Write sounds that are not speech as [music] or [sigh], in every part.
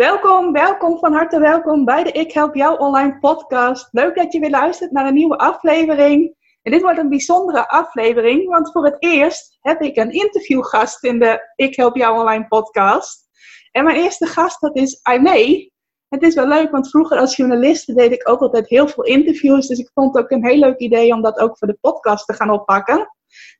Welkom, welkom, van harte welkom bij de Ik Help Jou Online podcast. Leuk dat je weer luistert naar een nieuwe aflevering. En dit wordt een bijzondere aflevering, want voor het eerst heb ik een interviewgast in de Ik Help Jou Online podcast. En mijn eerste gast, dat is Aimee. Het is wel leuk, want vroeger als journalist deed ik ook altijd heel veel interviews. Dus ik vond het ook een heel leuk idee om dat ook voor de podcast te gaan oppakken.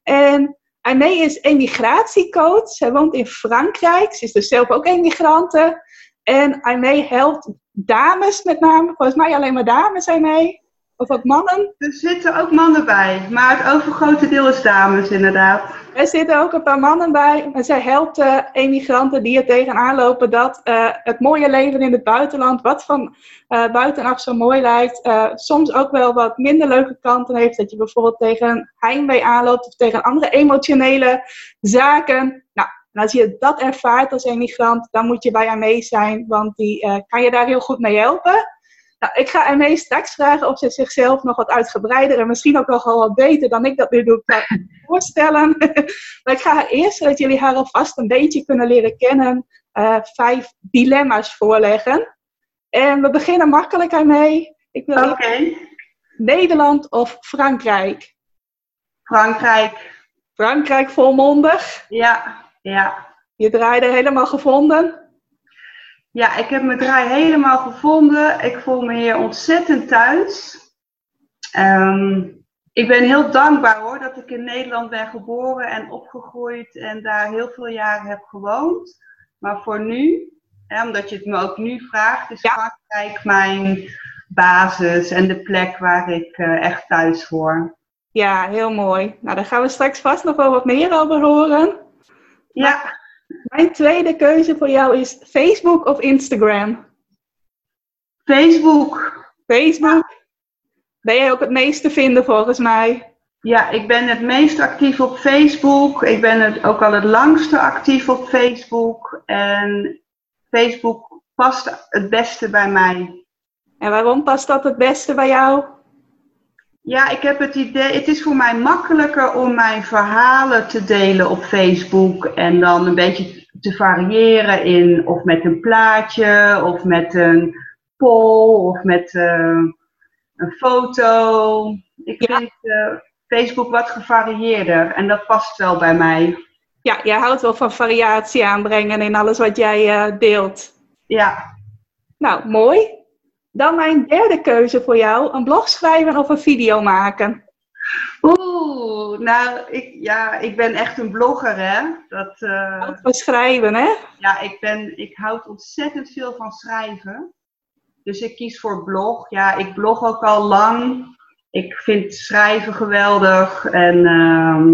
En Aimee is emigratiecoach. Zij woont in Frankrijk. Ze is dus zelf ook emigrante. En Aimee helpt dames met name, volgens mij alleen maar dames zijn mee. Of ook mannen? Er zitten ook mannen bij, maar het overgrote deel is dames inderdaad. Er zitten ook een paar mannen bij. En zij helpt uh, emigranten die er tegenaan lopen dat uh, het mooie leven in het buitenland, wat van uh, buitenaf zo mooi lijkt, soms ook wel wat minder leuke kanten heeft. Dat je bijvoorbeeld tegen een heimwee aanloopt of tegen andere emotionele zaken. Nou, en als je dat ervaart als emigrant, dan moet je bij haar mee zijn, want die uh, kan je daar heel goed mee helpen. Nou, ik ga ermee straks vragen of ze zichzelf nog wat uitgebreider en misschien ook nog wel wat beter dan ik dat nu doe [laughs] voorstellen. [laughs] maar ik ga eerst, zodat jullie haar alvast een beetje kunnen leren kennen, uh, vijf dilemma's voorleggen. En we beginnen makkelijk ermee. Ik wil okay. Nederland of Frankrijk? Frankrijk. Frankrijk volmondig? Ja. Ja. Je draai er helemaal gevonden? Ja, ik heb mijn draai helemaal gevonden. Ik voel me hier ontzettend thuis. Um, ik ben heel dankbaar hoor dat ik in Nederland ben geboren en opgegroeid en daar heel veel jaren heb gewoond. Maar voor nu, hè, omdat je het me ook nu vraagt, is ja. Frankrijk mijn basis en de plek waar ik uh, echt thuis hoor. Ja, heel mooi. Nou, daar gaan we straks vast nog wel wat meer over horen. Ja. Mijn tweede keuze voor jou is Facebook of Instagram? Facebook. Facebook. Ben jij ook het meest te vinden volgens mij? Ja, ik ben het meest actief op Facebook. Ik ben het ook al het langste actief op Facebook. En Facebook past het beste bij mij. En waarom past dat het beste bij jou? Ja, ik heb het idee, het is voor mij makkelijker om mijn verhalen te delen op Facebook en dan een beetje te variëren in of met een plaatje of met een poll of met uh, een foto. Ik ja. vind uh, Facebook wat gevarieerder en dat past wel bij mij. Ja, jij houdt wel van variatie aanbrengen in alles wat jij uh, deelt. Ja. Nou, mooi. Dan mijn derde keuze voor jou: een blog schrijven of een video maken. Oeh, nou, ik, ja, ik ben echt een blogger, hè. Dat, uh, van schrijven, hè? Ja, ik, ben, ik houd ontzettend veel van schrijven. Dus ik kies voor blog. Ja, ik blog ook al lang. Ik vind schrijven geweldig. En uh,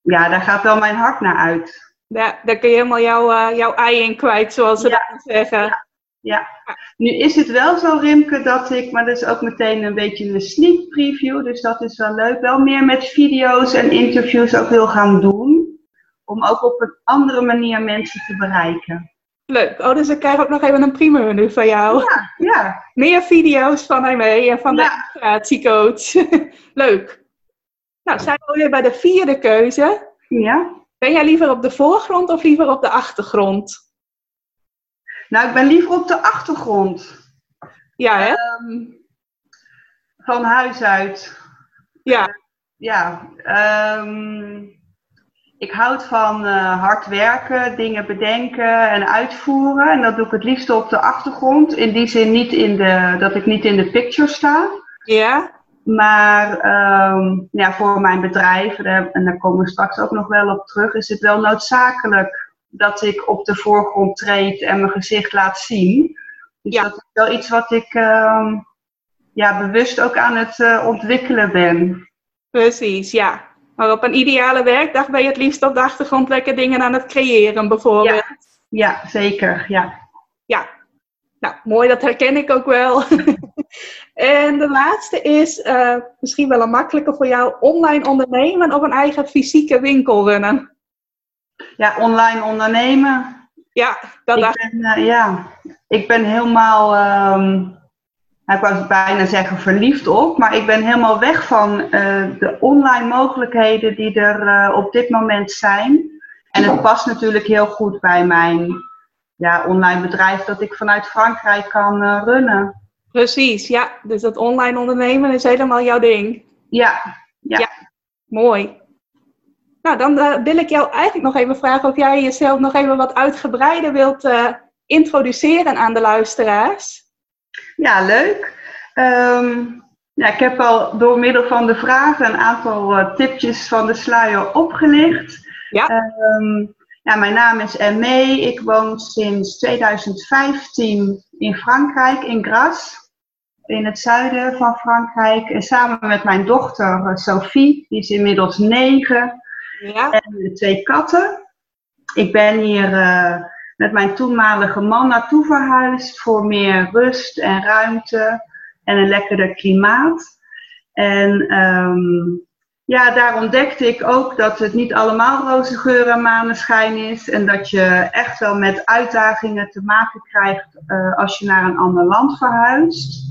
ja, daar gaat wel mijn hart naar uit. Ja, daar kun je helemaal jouw, uh, jouw ei in kwijt, zoals ze ja, dat zeggen. Ja. Ja, nu is het wel zo, Rimke, dat ik, maar dat is ook meteen een beetje een sneak preview, dus dat is wel leuk, wel meer met video's en interviews ook wil gaan doen, om ook op een andere manier mensen te bereiken. Leuk. Oh, dus ik krijg ook nog even een primeur nu van jou. Ja, ja. Meer video's van mij mee en van de integratiecoach. [laughs] Leuk. Nou, zijn we weer bij de vierde keuze. Ja. Ben jij liever op de voorgrond of liever op de achtergrond? Nou, ik ben liever op de achtergrond. Ja, hè? Um, van huis uit. Ja. Uh, ja. Um, ik houd van uh, hard werken, dingen bedenken en uitvoeren. En dat doe ik het liefst op de achtergrond. In die zin niet in de, dat ik niet in de picture sta. Ja. Maar um, ja, voor mijn bedrijf, en daar komen we straks ook nog wel op terug, is het wel noodzakelijk dat ik op de voorgrond treed en mijn gezicht laat zien. Dus ja. dat is wel iets wat ik uh, ja, bewust ook aan het uh, ontwikkelen ben. Precies, ja. Maar op een ideale werkdag ben je het liefst op de achtergrond lekker dingen aan het creëren, bijvoorbeeld. Ja, ja zeker, ja. Ja, nou mooi, dat herken ik ook wel. [laughs] En de laatste is uh, misschien wel een makkelijke voor jou: online ondernemen of een eigen fysieke winkel runnen? Ja, online ondernemen. Ja, dat ik ben, uh, ja, ik ben helemaal, um, ik wou bijna zeggen verliefd op, maar ik ben helemaal weg van uh, de online mogelijkheden die er op dit moment zijn. En het past natuurlijk heel goed bij mijn ja, online bedrijf dat ik vanuit Frankrijk kan runnen. Precies, ja. Dus dat online ondernemen is helemaal jouw ding. Ja, ja. ja mooi. Nou, dan uh, wil ik jou eigenlijk nog even vragen of jij jezelf nog even wat uitgebreider wilt uh, introduceren aan de luisteraars. Ja, leuk. Um, ja, ik heb al door middel van de vragen een aantal tipjes van de sluier opgelicht. Ja. Um, ja, mijn naam is Emme. Ik woon sinds 2015 in Frankrijk, in Grasse, in het zuiden van Frankrijk. En samen met mijn dochter eh, Sophie, die is inmiddels negen. Ja. En twee katten. Ik ben hier uh, met mijn toenmalige man naartoe verhuisd voor meer rust en ruimte en een lekkerder klimaat. En um, ja, daar ontdekte ik ook dat het niet allemaal roze geur en maneschijn is. En dat je echt wel met uitdagingen te maken krijgt uh, als je naar een ander land verhuist.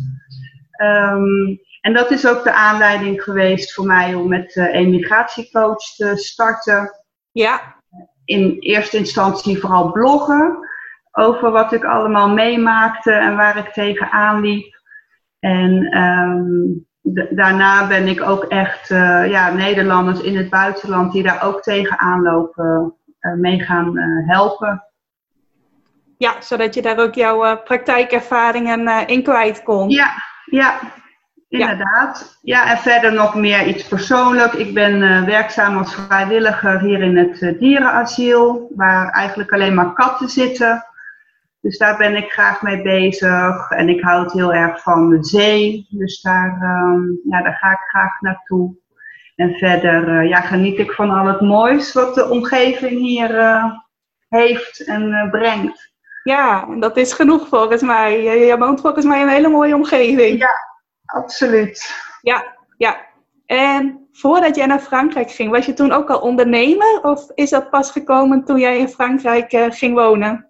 Um, en dat is ook de aanleiding geweest voor mij om met uh, emigratiecoach te starten. Ja. In eerste instantie vooral bloggen over wat ik allemaal meemaakte en waar ik tegenaan liep. En um, daarna ben ik ook echt uh, ja, Nederlanders in het buitenland die daar ook tegenaan lopen uh, mee gaan uh, helpen. Ja, zodat je daar ook jouw praktijkervaringen in kwijt kon. Ja, ja, inderdaad. Ja. ja. en verder nog meer iets persoonlijk. Ik ben werkzaam als vrijwilliger hier in het dierenasiel, waar eigenlijk alleen maar katten zitten. Dus daar ben ik graag mee bezig. En ik houd heel erg van de zee. Dus daar, um, ja, daar ga ik graag naartoe. En verder uh, ja, geniet ik van al het moois wat de omgeving hier heeft en brengt. Ja, dat is genoeg volgens mij. Je, je woont volgens mij in een hele mooie omgeving. Ja, absoluut. Ja, ja. En voordat jij naar Frankrijk ging, was je toen ook al ondernemer? Of is dat pas gekomen toen jij in Frankrijk ging wonen?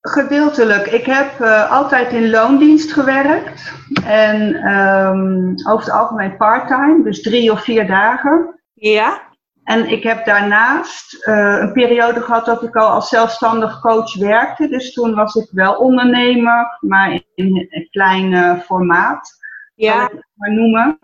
Gedeeltelijk. Ik heb uh, altijd in loondienst gewerkt. En um, over het algemeen parttime, dus drie of vier dagen. Ja. En ik heb daarnaast uh, een periode gehad dat ik al als zelfstandig coach werkte. Dus toen was ik wel ondernemer, maar in een klein formaat. Ja. Zal ik het maar noemen.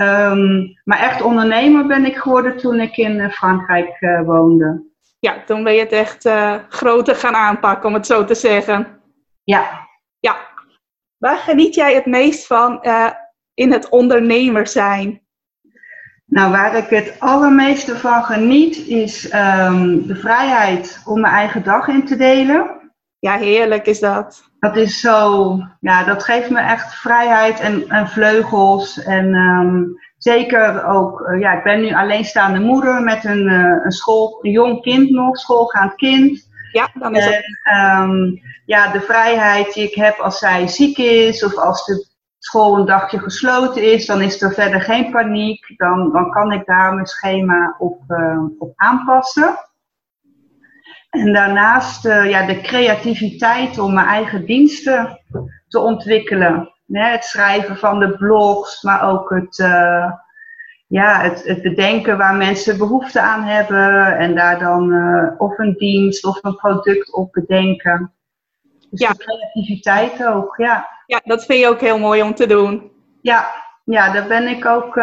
Um, maar echt ondernemer ben ik geworden toen ik in Frankrijk woonde ja, toen ben je het echt uh, groter gaan aanpakken, om het zo te zeggen. Ja. Ja. Waar geniet jij het meest van uh, in het ondernemer zijn? Nou, waar ik het allermeeste van geniet is um, de vrijheid om mijn eigen dag in te delen. Ja, heerlijk is dat. Dat is zo, ja, dat geeft me echt vrijheid en, en vleugels. En um, Zeker ook, uh, ja, ik ben nu alleenstaande moeder met een, uh, een, school, een jong kind nog, schoolgaand kind. Ja, dan is het. En, um, ja, de vrijheid die ik heb als zij ziek is of als de school een dagje gesloten is, dan is er verder geen paniek. Dan, dan kan ik daar mijn schema op, uh, op aanpassen. En daarnaast ja, de creativiteit om mijn eigen diensten te ontwikkelen het schrijven van de blogs, maar ook het, uh, ja, het, het, bedenken waar mensen behoefte aan hebben en daar dan uh, of een dienst of een product op bedenken. Dus ja. de creativiteit ook, ja. Ja, dat vind je ook heel mooi om te doen. Ja, ja daar ben ik ook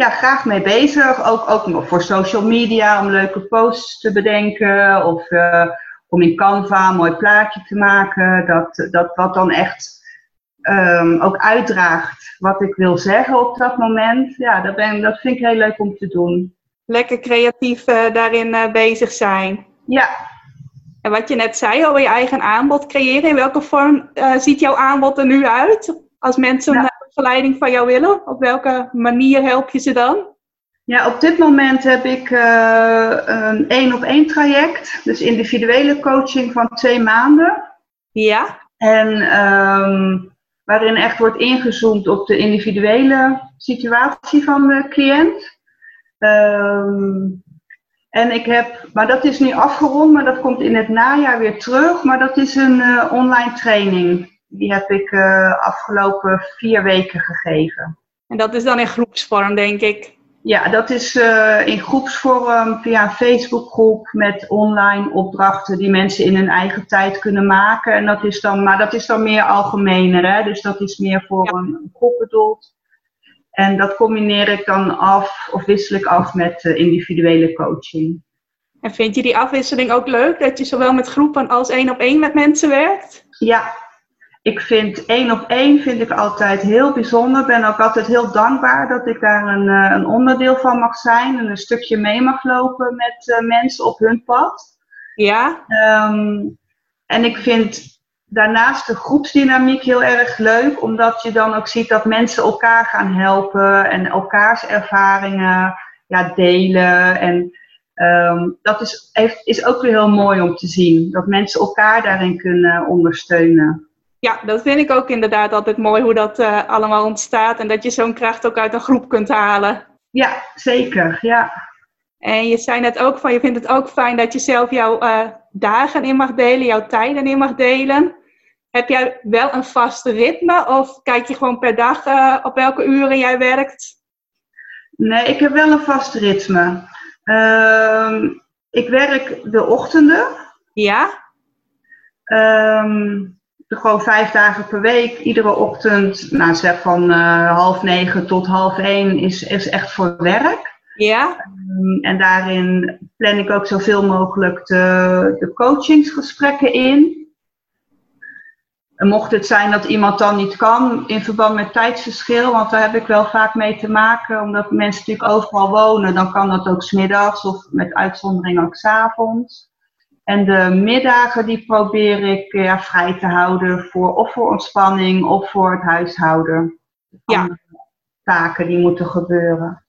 ja, graag mee bezig. Ook, ook voor social media, om leuke posts te bedenken of om in Canva een mooi plaatje te maken. Dat, dat wat dan echt um, ook uitdraagt wat ik wil zeggen op dat moment. Ja, dat, ben, dat vind ik heel leuk om te doen. Lekker creatief uh, daarin uh, bezig zijn. Ja. En wat je net zei, over je eigen aanbod creëren. In welke vorm ziet jouw aanbod er nu uit? Als mensen ja. Een begeleiding van jou willen, op welke manier help je ze dan? Ja, op dit moment heb ik een één op één traject. Dus individuele coaching van twee maanden. Ja. En um, waarin echt wordt ingezoomd op de individuele situatie van de cliënt. Ehm, en ik heb, maar dat is nu afgerond, maar dat komt in het najaar weer terug. Maar dat is een uh, online training. Die heb ik uh, afgelopen vier weken gegeven. En dat is dan in groepsvorm, denk ik. Ja, dat is uh, in groepsvorm via een Facebookgroep met online opdrachten die mensen in hun eigen tijd kunnen maken. En dat is dan, maar dat is dan meer algemener, hè? dus dat is meer voor ja. een groep bedoeld. En dat combineer ik dan af of wissel ik af met uh, individuele coaching. En vind je die afwisseling ook leuk, dat je zowel met groepen als één op één met mensen werkt? Ja, ik vind één op één vind ik altijd heel bijzonder. Ik ben ook altijd heel dankbaar dat ik daar een, uh, een onderdeel van mag zijn en een stukje mee mag lopen met uh, mensen op hun pad. Ja. Um, en ik vind daarnaast de groepsdynamiek heel erg leuk, omdat je dan ook ziet dat mensen elkaar gaan helpen en elkaars ervaringen ja, delen. En um, dat is, heeft, is ook weer heel mooi om te zien, dat mensen elkaar daarin kunnen ondersteunen. Ja, dat vind ik ook inderdaad altijd mooi hoe dat uh, allemaal ontstaat en dat je zo'n kracht ook uit een groep kunt halen. Ja, zeker, ja. En je zei net ook van, je vindt het ook fijn dat je zelf jouw uh, dagen in mag delen, jouw tijden in mag delen. Heb jij wel een vast ritme of kijk je gewoon per dag uh, op welke uren jij werkt? Nee, ik heb wel een vast ritme. Uh, ik werk de ochtenden. Ja. Um, gewoon vijf dagen per week, iedere ochtend, nou zeg van uh, half negen tot half één is, is echt voor werk. Ja. Um, en daarin plan ik ook zoveel mogelijk de, de coachingsgesprekken in. En mocht het zijn dat iemand dan niet kan in verband met tijdsverschil, want daar heb ik wel vaak mee te maken, omdat mensen natuurlijk overal wonen, dan kan dat ook smiddags of met uitzondering ook s'avonds. En de middagen die probeer ik ja, vrij te houden voor of voor ontspanning of voor het huishouden. Ja. Taken die moeten gebeuren.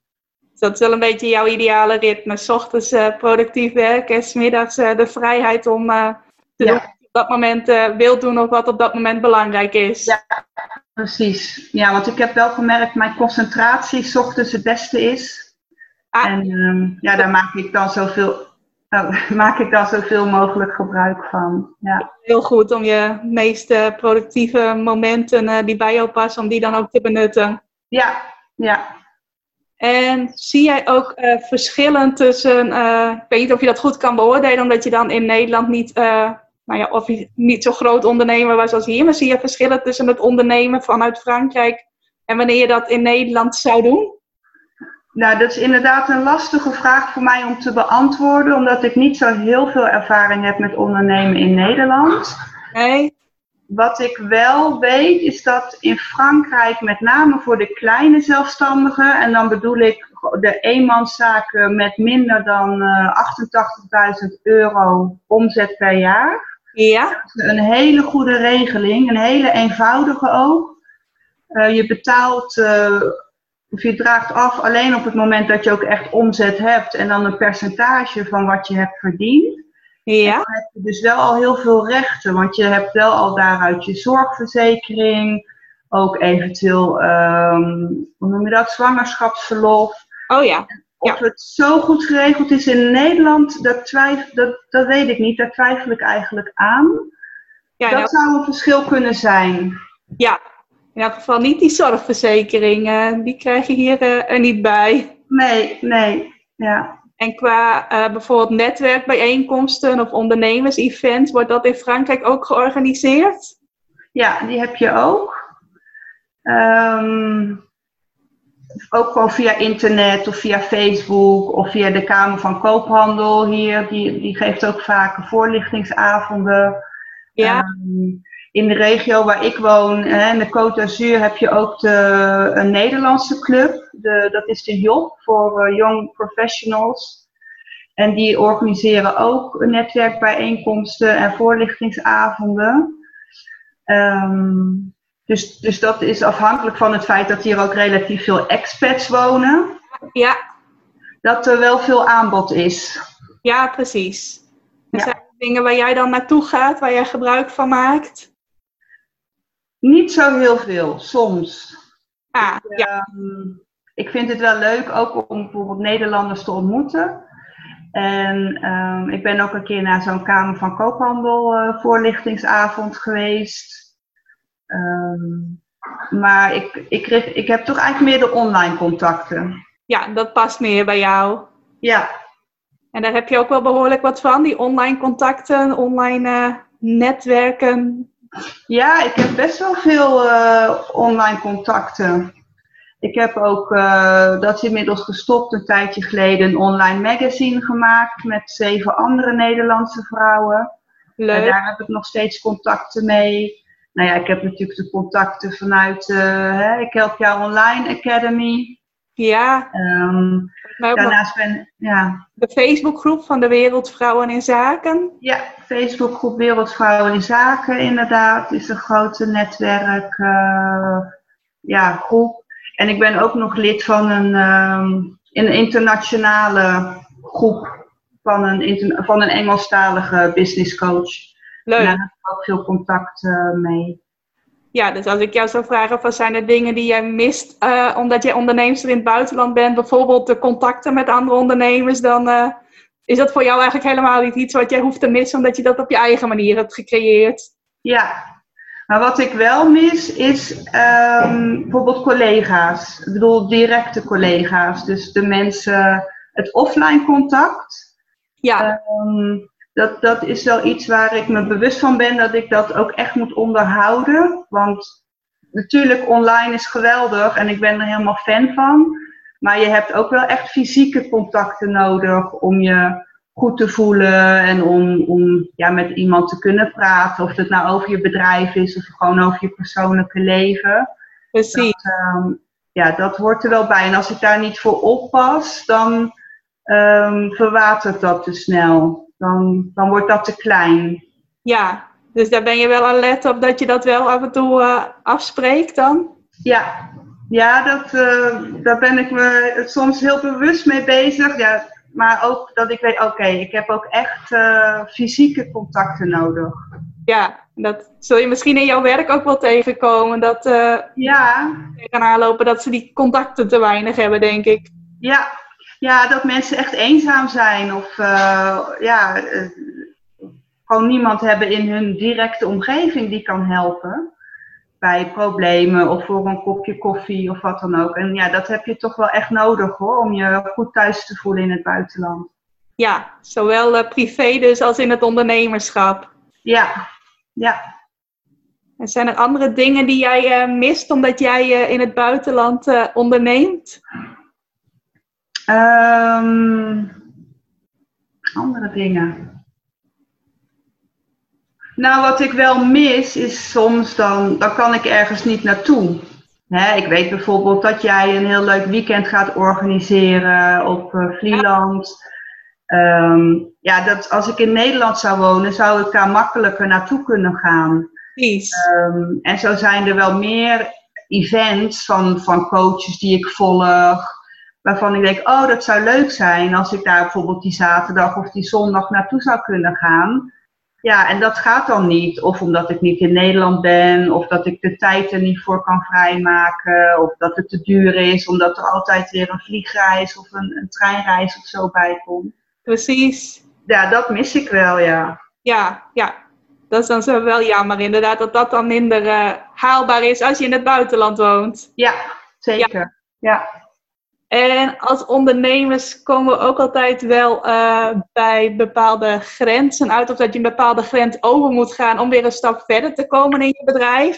Dat is wel een beetje jouw ideale ritme. S ochtends uh, productief werken en smiddags uh, de vrijheid om uh, te ja. doen wat je op dat moment wilt doen of wat op dat moment belangrijk is. Ja, precies. Ja, want ik heb wel gemerkt mijn concentratie s ochtends het beste is. Ah. En um, ja, daar maak ik dan zoveel nou, maak ik daar zoveel mogelijk gebruik van. Ja. Heel goed om je meest productieve momenten uh, die bij jou passen, om die dan ook te benutten. Ja, ja. En zie jij ook uh, verschillen tussen, uh, ik weet niet of je dat goed kan beoordelen, omdat je dan in Nederland niet, nou ja, of niet zo groot ondernemer was als hier, maar zie je verschillen tussen het ondernemen vanuit Frankrijk en wanneer je dat in Nederland zou doen? Nou, dat is inderdaad een lastige vraag voor mij om te beantwoorden, omdat ik niet zo heel veel ervaring heb met ondernemen in Nederland. Nee. Wat ik wel weet, is dat in Frankrijk, met name voor de kleine zelfstandigen, en dan bedoel ik de eenmanszaken met minder dan uh, 88.000 euro omzet per jaar. Ja. Een hele goede regeling, een hele eenvoudige ook. Uh, je betaalt. Uh, of je draagt af alleen op het moment dat je ook echt omzet hebt en dan een percentage van wat je hebt verdiend. Ja. dan heb je dus wel al heel veel rechten, want je hebt wel al daaruit je zorgverzekering, ook eventueel, um, hoe noem je dat, zwangerschapsverlof. Oh ja. Of ja. het zo goed geregeld is in Nederland, dat, twijf, dat, dat weet ik niet, daar twijfel ik eigenlijk aan. Ja, dat nou, zou een verschil kunnen zijn. Ja, in elk geval niet die zorgverzekering. Uh, die krijg je hier uh, er niet bij. Nee, nee. Ja. En qua uh, bijvoorbeeld netwerkbijeenkomsten of ondernemers-events, wordt dat in Frankrijk ook georganiseerd? Ja, die heb je ook. Um, ook gewoon via internet of via Facebook of via de Kamer van Koophandel hier. Die, die geeft ook vaak voorlichtingsavonden. Ja. Um, in de regio waar ik woon, hè, in de Côte d'Azur, heb je ook de, een Nederlandse club. De, dat is de JOB voor uh, Young Professionals. En die organiseren ook netwerkbijeenkomsten en voorlichtingsavonden. Um, dus, dus dat is afhankelijk van het feit dat hier ook relatief veel expats wonen. Ja. Dat er wel veel aanbod is. Ja, precies. Er ja. zijn dingen waar jij dan naartoe gaat, waar jij gebruik van maakt? Niet zo heel veel, soms. Ah, ik, ja. ehm, ik vind het wel leuk ook om bijvoorbeeld Nederlanders te ontmoeten. En ehm, ik ben ook een keer naar zo'n Kamer van Koophandel uh, voorlichtingsavond geweest. Ehm, maar ik, ik, kreeg, ik heb toch eigenlijk meer de online contacten. Ja, dat past meer bij jou. Ja. En daar heb je ook wel behoorlijk wat van, die online contacten, online uh, netwerken. Ja, ik heb best wel veel uh, online contacten. Ik heb ook, uh, dat is inmiddels gestopt, een tijdje geleden een online magazine gemaakt met zeven andere Nederlandse vrouwen. Leuk. En daar heb ik nog steeds contacten mee. Nou ja, ik heb natuurlijk de contacten vanuit, uh, hè, ik help jou online academy. Ja. Um, daarnaast ben ja. De Facebookgroep van de Wereldvrouwen in Zaken. Ja, Facebookgroep Wereldvrouwen in Zaken inderdaad. Is een grote netwerk, uh, ja, groep. En ik ben ook nog lid van een, um, een internationale groep van een, van een Engelstalige business coach. Leuk. En daar heb ik ook veel contact uh, mee. Ja, dus als ik jou zou vragen, wat zijn er dingen die jij mist uh, omdat jij onderneemster in het buitenland bent, bijvoorbeeld de contacten met andere ondernemers, dan uh, is dat voor jou eigenlijk helemaal niet iets wat jij hoeft te missen, omdat je dat op je eigen manier hebt gecreëerd. Ja, maar wat ik wel mis is um, bijvoorbeeld collega's. Ik bedoel directe collega's, dus de mensen, het offline contact. Ja. Um, dat, dat is wel iets waar ik me bewust van ben dat ik dat ook echt moet onderhouden. Want natuurlijk, online is geweldig en ik ben er helemaal fan van. Maar je hebt ook wel echt fysieke contacten nodig om je goed te voelen en om, om ja, met iemand te kunnen praten. Of het nou over je bedrijf is of gewoon over je persoonlijke leven. Precies. Dat, um, ja, dat hoort er wel bij. En als ik daar niet voor oppas, dan um, verwatert dat te snel dan, dan wordt dat te klein. Ja, dus daar ben je wel alert op dat je dat wel af en toe uh, afspreekt dan? Ja, ja dat, uh, daar ben ik me soms heel bewust mee bezig. Ja, maar ook dat ik weet, oké, okay, ik heb ook echt uh, fysieke contacten nodig. Ja, dat zul je misschien in jouw werk ook wel tegenkomen. Dat ja. gaan aanlopen dat ze die contacten te weinig hebben, denk ik. Ja, ja, dat mensen echt eenzaam zijn of uh, ja, uh, gewoon niemand hebben in hun directe omgeving die kan helpen bij problemen of voor een kopje koffie of wat dan ook. En ja, dat heb je toch wel echt nodig hoor, om je goed thuis te voelen in het buitenland. Ja, zowel uh, privé dus als in het ondernemerschap. Ja, ja. En zijn er andere dingen die jij mist omdat jij in het buitenland onderneemt? Um, andere dingen. Nou, wat ik wel mis is soms dan, dan kan ik ergens niet naartoe. Ik weet bijvoorbeeld dat jij een heel leuk weekend gaat organiseren op uh, Vlieland. Um, ja, dat, als ik in Nederland zou wonen, zou ik daar makkelijker naartoe kunnen gaan. Um, en zo zijn er wel meer events van, van coaches die ik volg waarvan ik denk, oh, dat zou leuk zijn als ik daar bijvoorbeeld die zaterdag of die zondag naartoe zou kunnen gaan. Ja, en dat gaat dan niet. Of omdat ik niet in Nederland ben, of dat ik de tijd er niet voor kan vrijmaken, of dat het te duur is, omdat er altijd weer een vliegreis of een, een treinreis of zo bij komt. Precies. Ja, dat mis ik wel, ja. Ja, ja. Dat is dan zo wel jammer inderdaad, dat dat dan minder uh, haalbaar is als je in het buitenland woont. Ja, zeker. ja. ja. En als ondernemers komen we ook altijd wel uh, bij bepaalde grenzen uit. Of dat je een bepaalde grens over moet gaan om weer een stap verder te komen in je bedrijf.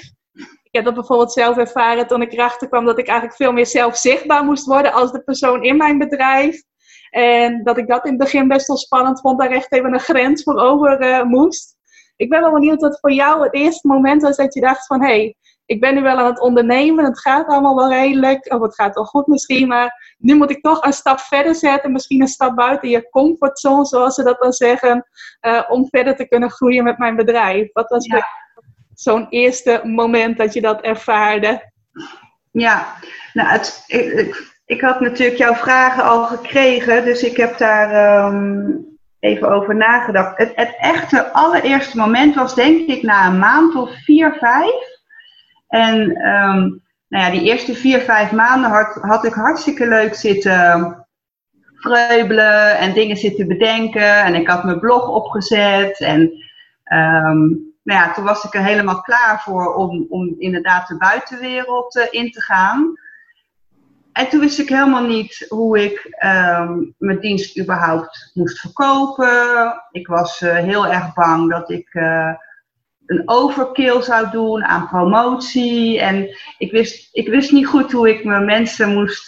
Ik heb dat bijvoorbeeld zelf ervaren toen ik erachter kwam dat ik eigenlijk veel meer zelf zichtbaar moest worden als de persoon in mijn bedrijf. En dat ik dat in het begin best wel spannend vond, daar echt even een grens voor over uh, moest. Ik ben wel benieuwd wat voor jou het eerste moment was dat je dacht van... hé, hey, ik ben nu wel aan het ondernemen, het gaat allemaal wel redelijk, of het gaat wel goed misschien, maar nu moet ik toch een stap verder zetten, misschien een stap buiten je comfortzone, zoals ze dat dan zeggen, uh, om verder te kunnen groeien met mijn bedrijf. Wat was ja. zo'n eerste moment dat je dat ervaarde? Ja, nou, het, ik, ik, had natuurlijk jouw vragen al gekregen, dus ik heb daar um, even over nagedacht. Het, het echte allereerste moment was denk ik na een maand of vier, vijf En ehm, nou ja, die eerste vier, vijf maanden had, ik hartstikke leuk zitten vreubelen en dingen zitten bedenken. En ik had mijn blog opgezet. En um, nou ja, toen was ik er helemaal klaar voor om, om inderdaad de buitenwereld uh, in te gaan. En toen wist ik helemaal niet hoe ik um, mijn dienst überhaupt moest verkopen. Ik was uh, heel erg bang dat ik uh, een overkill zou doen aan promotie. En ik wist, ik wist niet goed hoe ik mijn mensen moest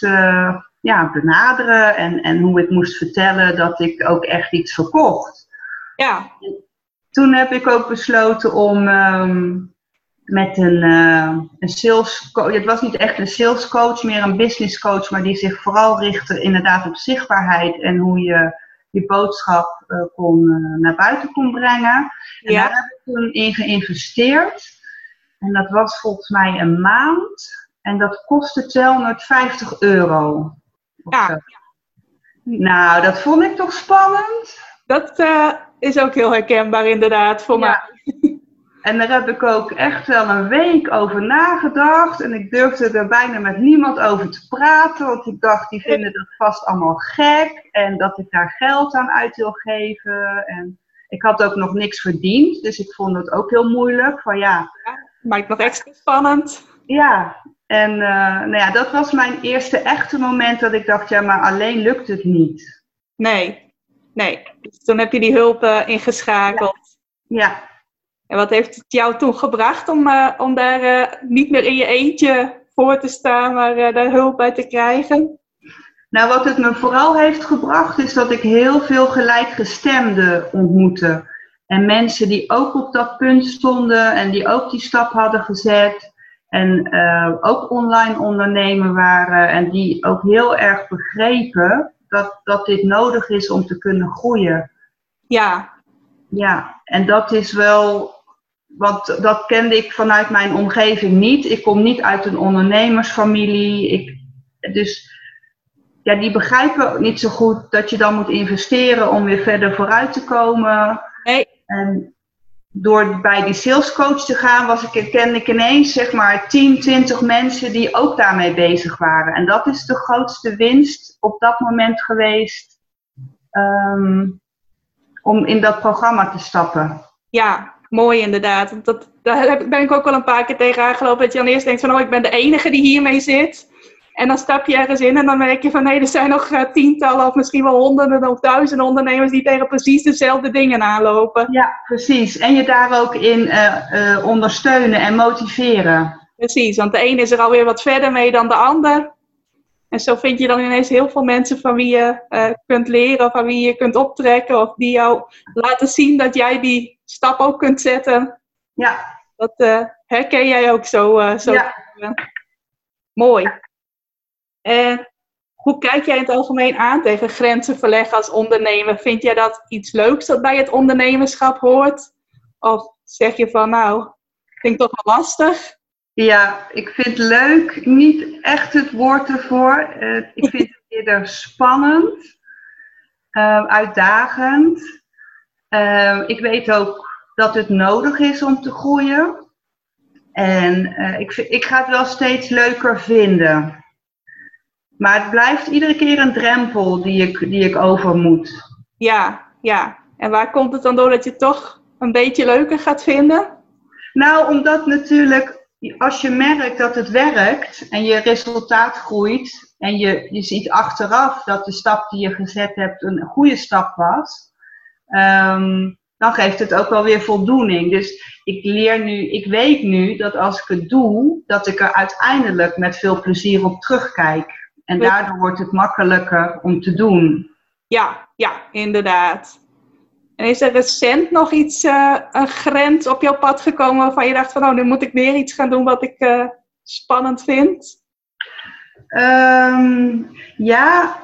ja, benaderen en, en hoe ik moest vertellen dat ik ook echt iets verkocht. Ja. Toen heb ik ook besloten om um, met een, uh, een sales coach, het was niet echt een sales coach, meer een business coach, maar die zich vooral richtte inderdaad op zichtbaarheid en hoe je je boodschap uh, kon, uh, naar buiten kon brengen. En ja. daar heb ik toen in geïnvesteerd. En dat was volgens mij een maand. En dat kostte 250 euro. Ja. Nou, dat vond ik toch spannend. Dat uh, is ook heel herkenbaar inderdaad voor ja. mij. En daar heb ik ook echt wel een week over nagedacht. En ik durfde er bijna met niemand over te praten. Want ik dacht, die vinden dat vast allemaal gek. En dat ik daar geld aan uit wil geven. En ik had ook nog niks verdiend. Dus ik vond het ook heel moeilijk. Van ja. ja maakt nog extra spannend. Ja, en uh, nou ja, dat was mijn eerste echte moment dat ik dacht, ja, maar alleen lukt het niet. Nee, nee. Dus toen heb je die hulp uh, ingeschakeld. Ja. ja. En wat heeft het jou toen gebracht om, uh, om daar niet meer in je eentje voor te staan, maar daar hulp bij te krijgen? Nou, wat het me vooral heeft gebracht, is dat ik heel veel gelijkgestemden ontmoette. En mensen die ook op dat punt stonden en die ook die stap hadden gezet. En ook online ondernemen waren en die ook heel erg begrepen dat, dat dit nodig is om te kunnen groeien. Ja. Ja, en dat is wel, want dat kende ik vanuit mijn omgeving niet. Ik kom niet uit een ondernemersfamilie. Ik, dus ja, die begrijpen niet zo goed dat je dan moet investeren om weer verder vooruit te komen. Nee. En door bij die salescoach te gaan, was ik, kende ik ineens zeg maar 10, 20 mensen die ook daarmee bezig waren. En dat is de grootste winst op dat moment geweest um, om in dat programma te stappen. Ja, mooi inderdaad. Dat, daar ben ik ook wel een paar keer tegen aangelopen. Dat je dan eerst denkt van, oh, ik ben de enige die hiermee zit. En dan stap je ergens in en dan merk je van nee, er zijn nog uh, tientallen of misschien wel honderden of duizenden ondernemers die tegen precies dezelfde dingen aanlopen. Ja, precies. En je daar ook in uh, uh, ondersteunen en motiveren. Precies, want de een is er alweer wat verder mee dan de ander. En zo vind je dan ineens heel veel mensen van wie je kunt leren, van wie je kunt optrekken, of die jou laten zien dat jij die stap ook kunt zetten. Ja. Dat herken jij ook zo. zo ja. Mooi. En hoe kijk jij in het algemeen aan tegen grenzen verleggen als ondernemer? Vind jij dat iets leuks dat bij het ondernemerschap hoort? Of zeg je van nou, vind ik toch wel lastig? Ja, ik vind leuk niet echt het woord ervoor. Uh, ik vind het [laughs] eerder spannend, uh, uitdagend. Uh, ik weet ook dat het nodig is om te groeien. En ik, ik ga het wel steeds leuker vinden. Maar het blijft iedere keer een drempel die ik, die ik over moet. Ja, ja. En waar komt het dan door dat je het toch een beetje leuker gaat vinden? Nou, omdat natuurlijk als je merkt dat het werkt en je resultaat groeit en je, je ziet achteraf dat de stap die je gezet hebt een goede stap was, um, dan geeft het ook wel weer voldoening. Dus ik leer nu, ik weet nu dat als ik het doe, dat ik er uiteindelijk met veel plezier op terugkijk. En daardoor wordt het makkelijker om te doen. Ja, ja, inderdaad. En is er recent nog iets, uh, een grens op jouw pad gekomen waarvan je dacht van, oh, nu moet ik weer iets gaan doen wat ik uh, spannend vind? Um, ja,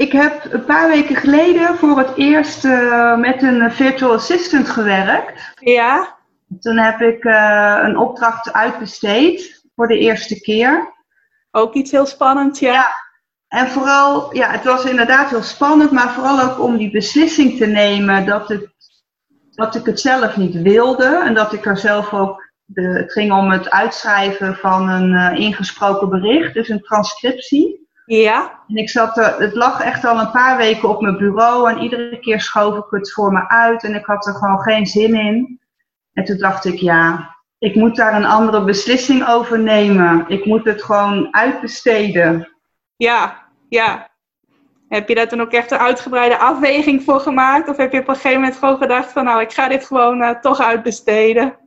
ik heb een paar weken geleden voor het eerst uh, met een virtual assistant gewerkt. Ja. Toen heb ik een opdracht uitbesteed voor de eerste keer. Ook iets heel spannends, ja. Ja, en vooral, ja, het was inderdaad heel spannend, maar vooral ook om die beslissing te nemen dat, het, dat ik het zelf niet wilde en dat ik er zelf ook de, het ging om het uitschrijven van een ingesproken bericht, dus een transcriptie. Ja. En ik zat, het lag echt al een paar weken op mijn bureau en iedere keer schoof ik het voor me uit en ik had er gewoon geen zin in. En toen dacht ik, ja, ik moet daar een andere beslissing over nemen. Ik moet het gewoon uitbesteden. Ja, ja. Heb je daar toen ook echt een uitgebreide afweging voor gemaakt? Of heb je op een gegeven moment gewoon gedacht van nou, ik ga dit gewoon uh, toch uitbesteden?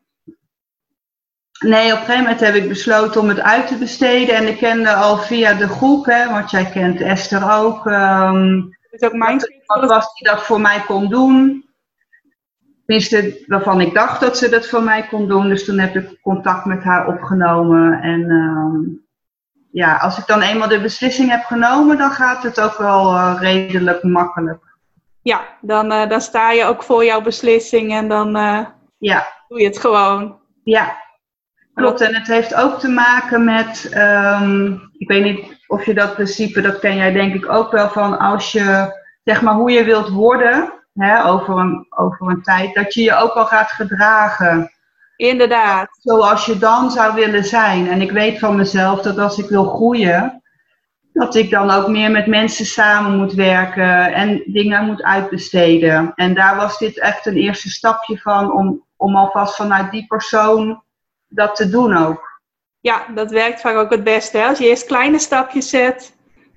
Nee, op een gegeven moment heb ik besloten om het uit te besteden. En ik kende al via de groep, hè, want jij kent Esther ook. Um, is ook mijn wat was die dat voor mij kon doen. Tenminste, waarvan ik dacht dat ze dat voor mij kon doen. Dus toen heb ik contact met haar opgenomen. En um, ja, als ik dan eenmaal de beslissing heb genomen, dan gaat het ook wel uh, redelijk makkelijk. Ja, dan, uh, dan sta je ook voor jouw beslissing en dan uh, ja. doe je het gewoon. Ja, klopt. En het heeft ook te maken met, um, ik weet niet of je dat principe, dat ken jij denk ik ook wel van als je, zeg maar, hoe je wilt worden hè, over, een, over een tijd, dat je je ook al gaat gedragen. Inderdaad. Zoals je dan zou willen zijn. En ik weet van mezelf dat als ik wil groeien, dat ik dan ook meer met mensen samen moet werken en dingen moet uitbesteden. En daar was dit echt een eerste stapje van om, om alvast vanuit die persoon dat te doen ook. Ja, dat werkt vaak ook het beste. Hè? Als je eerst kleine stapjes zet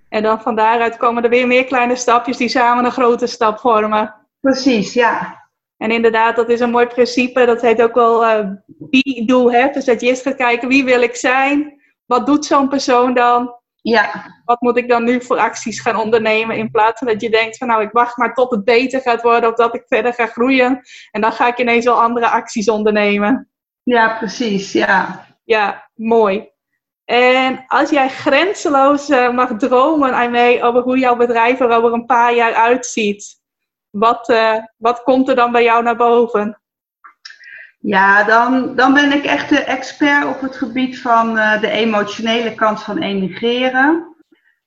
en dan van daaruit komen er weer meer kleine stapjes die samen een grote stap vormen. Precies, ja. En inderdaad, dat is een mooi principe. Dat heet ook wel uh, be, do, have. Dus dat je eerst gaat kijken, wie wil ik zijn? Wat doet zo'n persoon dan? Ja. Wat moet ik dan nu voor acties gaan ondernemen? In plaats van dat je denkt van nou, ik wacht maar tot het beter gaat worden. Of dat ik verder ga groeien. En dan ga ik ineens al andere acties ondernemen. Ja, precies. Ja. Ja, mooi. En als jij grenzeloos uh, mag dromen aan mee over hoe jouw bedrijf er over een paar jaar uitziet. Wat, uh, wat komt er dan bij jou naar boven? Ja, dan, dan ben ik echt de expert op het gebied van uh, de emotionele kant van emigreren.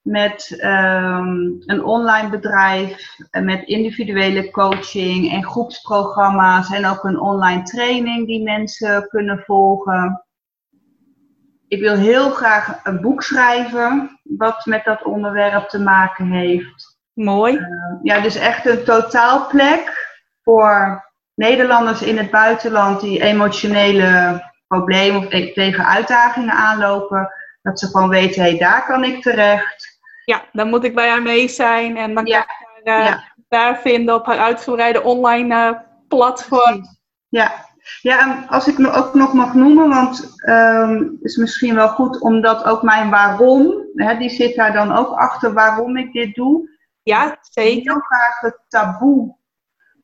Met um, een online bedrijf, met individuele coaching en groepsprogramma's en ook een online training die mensen kunnen volgen. Ik wil heel graag een boek schrijven wat met dat onderwerp te maken heeft. Mooi. Uh, ja, dus echt een totaalplek voor Nederlanders in het buitenland die emotionele problemen of tegen uitdagingen aanlopen. Dat ze gewoon weten, hé, hey, daar kan ik terecht. Ja, dan moet ik bij haar mee zijn en dan ja. kan ik haar uh, ja. daar vinden op haar uitgebreide online uh, platform. Ja. ja, en als ik me ook nog mag noemen, want um, is misschien wel goed omdat ook mijn waarom, hè, die zit daar dan ook achter waarom ik dit doe. Ja, zeker. Heel graag het taboe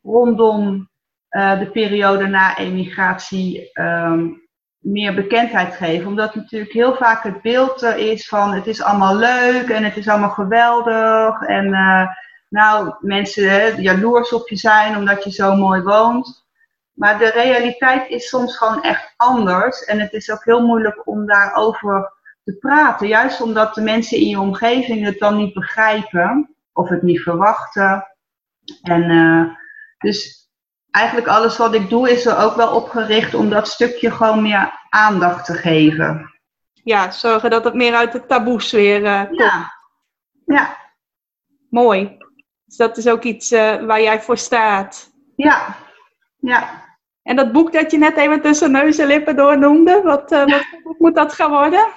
rondom uh, de periode na emigratie um, meer bekendheid geven. Omdat natuurlijk heel vaak het beeld uh, is van het is allemaal leuk en het is allemaal geweldig. En uh, nou, mensen jaloers op je zijn omdat je zo mooi woont. Maar de realiteit is soms gewoon echt anders. En het is ook heel moeilijk om daarover te praten. Juist omdat de mensen in je omgeving het dan niet begrijpen of het niet verwachten. En uh, dus eigenlijk alles wat ik doe is er ook wel op gericht om dat stukje gewoon meer aandacht te geven. Ja, zorgen dat het meer uit de taboes weer uh, komt. Ja. ja. Mooi. Dus dat is ook iets uh, waar jij voor staat. Ja. Ja. En dat boek dat je net even tussen neus en lippen door noemde, wat, uh, wat moet dat gaan worden?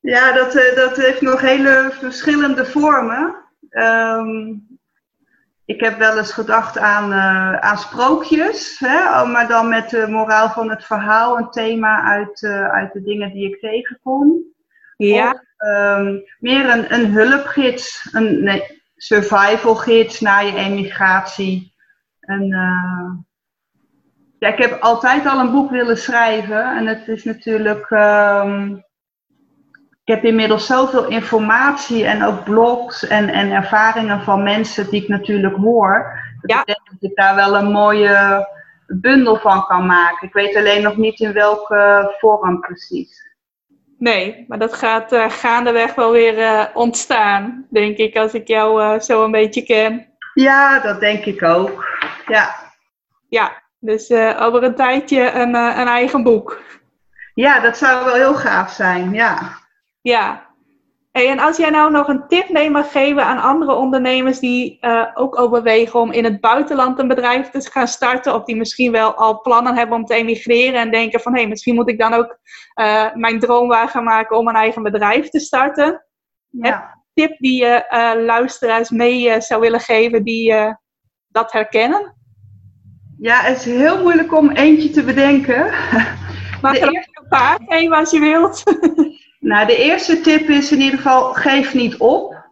Ja, dat, dat heeft nog hele verschillende vormen. Um, ik heb wel eens gedacht aan, uh, aan sprookjes, hè? maar dan met de moraal van het verhaal, een thema uit, uh, uit de dingen die ik tegenkom. Ja. Of, um, meer een, een hulpgids, een nee, survival gids na je emigratie. En, uh, ja, ik heb altijd al een boek willen schrijven en het is natuurlijk. Um, ik heb inmiddels zoveel informatie en ook blogs en, en ervaringen van mensen die ik natuurlijk hoor. Dat ja. ik denk dat ik daar wel een mooie bundel van kan maken. Ik weet alleen nog niet in welke vorm precies. Nee, maar dat gaat uh, gaandeweg wel weer uh, ontstaan, denk ik, als ik jou uh, zo een beetje ken. Ja, dat denk ik ook. Ja. Ja, Dus over een tijdje een, een eigen boek. Ja, dat zou wel heel gaaf zijn, ja. Ja. Hey, en als jij nou nog een tip mee mag geven aan andere ondernemers die uh, ook overwegen om in het buitenland een bedrijf te gaan starten, of die misschien wel al plannen hebben om te emigreren en denken van hé, hey, misschien moet ik dan ook uh, mijn droom waar gaan maken om een eigen bedrijf te starten. Ja. Een tip die je uh, luisteraars mee zou willen geven die dat herkennen? Ja, het is heel moeilijk om eentje te bedenken. Maar eerste een paar geven als je wilt. [laughs] Nou, de eerste tip is in ieder geval: geef niet op.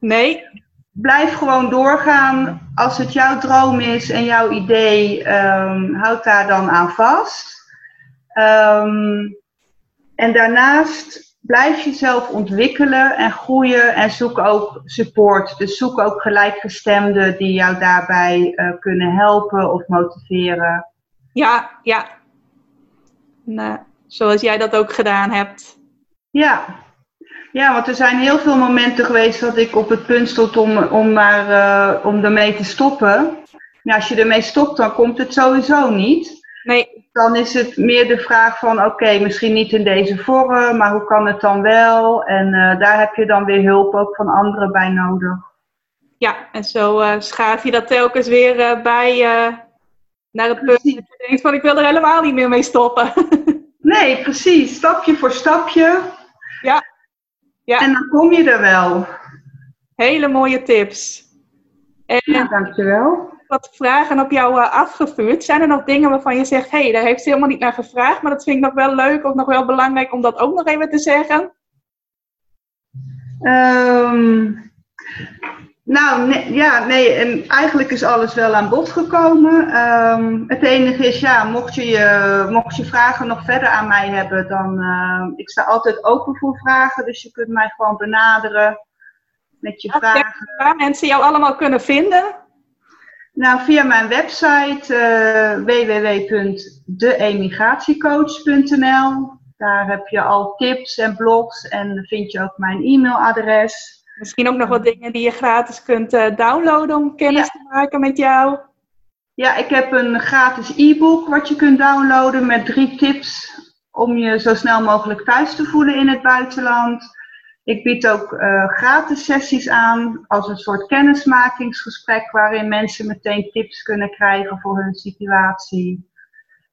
Nee. Blijf gewoon doorgaan. Als het jouw droom is en jouw idee, um, houd daar dan aan vast. Um, en daarnaast blijf jezelf ontwikkelen en groeien en zoek ook support. Dus zoek ook gelijkgestemden die jou daarbij uh, kunnen helpen of motiveren. Ja, ja. Nou, zoals jij dat ook gedaan hebt. Ja. ja, want er zijn heel veel momenten geweest dat ik op het punt stond om, om, maar, uh, om ermee te stoppen. Ja, als je ermee stopt, dan komt het sowieso niet. Nee. Dan is het meer de vraag van, oké, misschien niet in deze vorm, maar hoe kan het dan wel? En uh, daar heb je dan weer hulp ook van anderen bij nodig. Ja, en zo uh, schaaf je dat telkens weer bij naar het punt dat je denkt van, ik wil er helemaal niet meer mee stoppen. [laughs] nee, precies. Stapje voor stapje. Ja. En dan kom je er wel. Hele mooie tips. En ja, dankjewel. Wat vragen op jou uh, afgevuurd. Zijn er nog dingen waarvan je zegt, hé, hey, daar heeft ze helemaal niet naar gevraagd, maar dat vind ik nog wel leuk of nog wel belangrijk om dat ook nog even te zeggen? Um, nou, nee, ja, nee, en eigenlijk is alles wel aan bod gekomen. Um, het enige is, ja, mocht je, je, mocht je vragen nog verder aan mij hebben, dan, uh, ik sta altijd open voor vragen, dus je kunt mij gewoon benaderen met je vragen. Waar mensen jou allemaal kunnen vinden? Nou, via mijn website uh, www.deemigratiecoach.nl. Daar heb je al tips en blogs en vind je ook mijn e-mailadres. Misschien ook nog wat dingen die je gratis kunt uh, downloaden om kennis te maken met jou. Ja, ik heb een gratis e-book wat je kunt downloaden met drie tips om je zo snel mogelijk thuis te voelen in het buitenland. Ik bied ook uh, gratis sessies aan als een soort kennismakingsgesprek waarin mensen meteen tips kunnen krijgen voor hun situatie.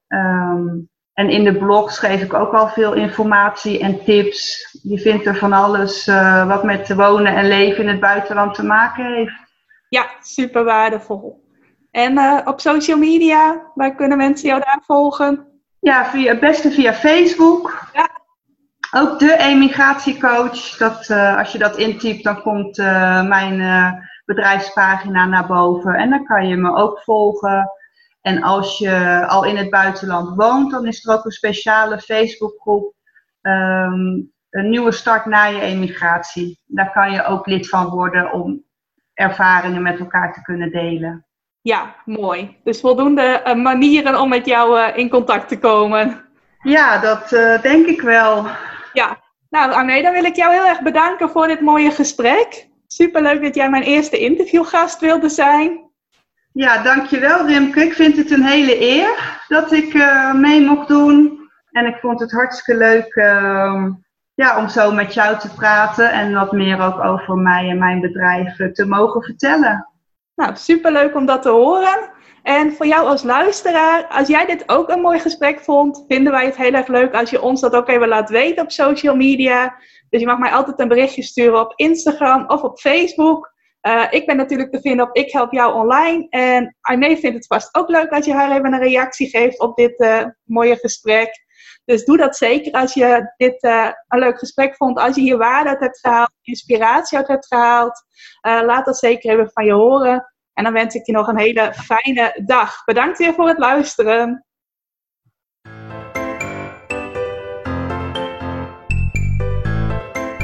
Um, en in de blog schreef ik ook al veel informatie en tips. Je vindt er van alles uh, wat met wonen en leven in het buitenland te maken heeft. Ja, super waardevol. En uh, op social media, waar kunnen mensen jou daar volgen? Ja, via, het beste via Facebook. Ja. Ook de emigratiecoach. Dat, uh, als je dat intypt, dan komt mijn bedrijfspagina naar boven. En dan kan je me ook volgen. En als je al in het buitenland woont, dan is er ook een speciale Facebookgroep. Um, een nieuwe start na je emigratie. Daar kan je ook lid van worden om ervaringen met elkaar te kunnen delen. Ja, mooi. Dus voldoende uh, manieren om met jou uh, in contact te komen. Ja, dat uh, denk ik wel. Ja, nou Arne, dan wil ik jou heel erg bedanken voor dit mooie gesprek. Superleuk dat jij mijn eerste interviewgast wilde zijn. Ja, dankjewel Rimke. Ik vind het een hele eer dat ik uh, mee mocht doen. En ik vond het hartstikke leuk uh, ja, om zo met jou te praten en wat meer ook over mij en mijn bedrijf uh, te mogen vertellen. Nou, superleuk om dat te horen. En voor jou als luisteraar, als jij dit ook een mooi gesprek vond, vinden wij het heel erg leuk als je ons dat ook even laat weten op social media. Dus je mag mij altijd een berichtje sturen op Instagram of op Facebook. Uh, ik ben natuurlijk te vinden op Ik Help Jou Online. En Aimee vindt het vast ook leuk als je haar even een reactie geeft op dit uh, mooie gesprek. Dus doe dat zeker als je dit uh, een leuk gesprek vond. Als je hier waarde uit hebt gehaald, inspiratie uit hebt gehaald. laat dat zeker even van je horen. En dan wens ik je nog een hele fijne dag. Bedankt weer voor het luisteren.